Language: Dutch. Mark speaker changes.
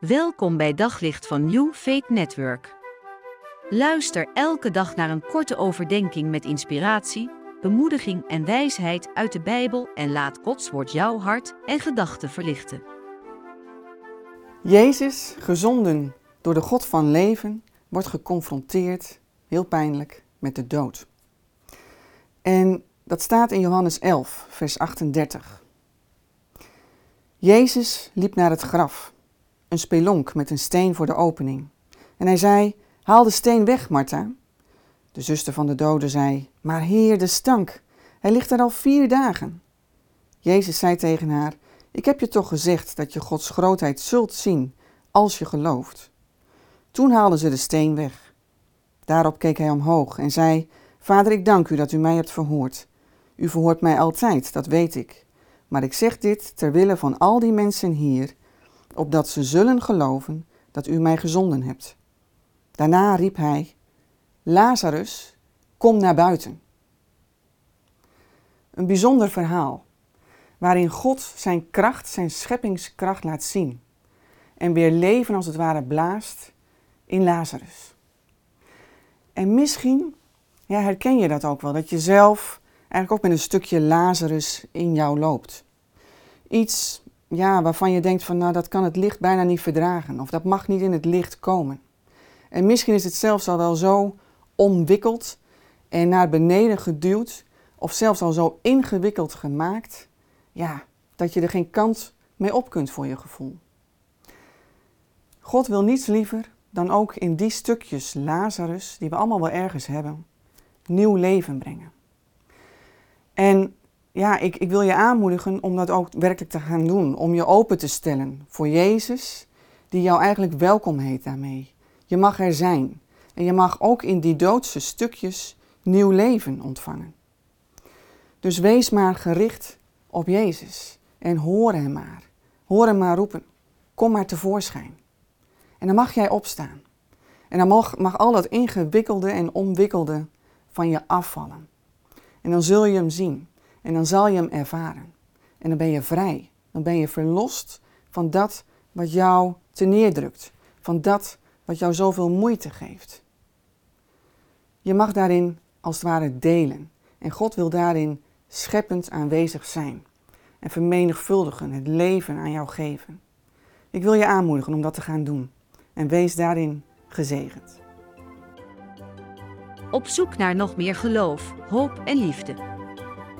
Speaker 1: Welkom bij Daglicht van New Faith Network. Luister elke dag naar een korte overdenking met inspiratie, bemoediging en wijsheid uit de Bijbel en laat Gods woord jouw hart en gedachten verlichten.
Speaker 2: Jezus, gezonden door de God van leven, wordt geconfronteerd, heel pijnlijk, met de dood. En dat staat in Johannes 11, vers 38. Jezus liep naar het graf een spelonk met een steen voor de opening. En hij zei: Haal de steen weg, Martha. De zuster van de dode zei: Maar heer, de stank. Hij ligt er al vier dagen. Jezus zei tegen haar: Ik heb je toch gezegd dat je Gods grootheid zult zien als je gelooft. Toen haalden ze de steen weg. Daarop keek hij omhoog en zei: Vader, ik dank u dat u mij hebt verhoord. U verhoort mij altijd, dat weet ik. Maar ik zeg dit ter wille van al die mensen hier opdat ze zullen geloven dat u mij gezonden hebt. Daarna riep hij: Lazarus, kom naar buiten. Een bijzonder verhaal, waarin God zijn kracht, zijn scheppingskracht laat zien en weer leven als het ware blaast in Lazarus. En misschien ja, herken je dat ook wel, dat je zelf eigenlijk ook met een stukje Lazarus in jou loopt. Iets ja, waarvan je denkt van nou dat kan het licht bijna niet verdragen of dat mag niet in het licht komen. En misschien is het zelfs al wel zo omwikkeld en naar beneden geduwd of zelfs al zo ingewikkeld gemaakt, ja, dat je er geen kant mee op kunt voor je gevoel. God wil niets liever dan ook in die stukjes Lazarus, die we allemaal wel ergens hebben, nieuw leven brengen. En ja, ik, ik wil je aanmoedigen om dat ook werkelijk te gaan doen. Om je open te stellen voor Jezus, die jou eigenlijk welkom heet daarmee. Je mag er zijn. En je mag ook in die doodse stukjes nieuw leven ontvangen. Dus wees maar gericht op Jezus en hoor hem maar. Hoor hem maar roepen. Kom maar tevoorschijn. En dan mag jij opstaan. En dan mag, mag al dat ingewikkelde en omwikkelde van je afvallen. En dan zul je hem zien. En dan zal je hem ervaren. En dan ben je vrij. Dan ben je verlost van dat wat jou te neerdrukt. Van dat wat jou zoveel moeite geeft. Je mag daarin als het ware delen. En God wil daarin scheppend aanwezig zijn. En vermenigvuldigen, het leven aan jou geven. Ik wil je aanmoedigen om dat te gaan doen. En wees daarin gezegend.
Speaker 1: Op zoek naar nog meer geloof, hoop en liefde.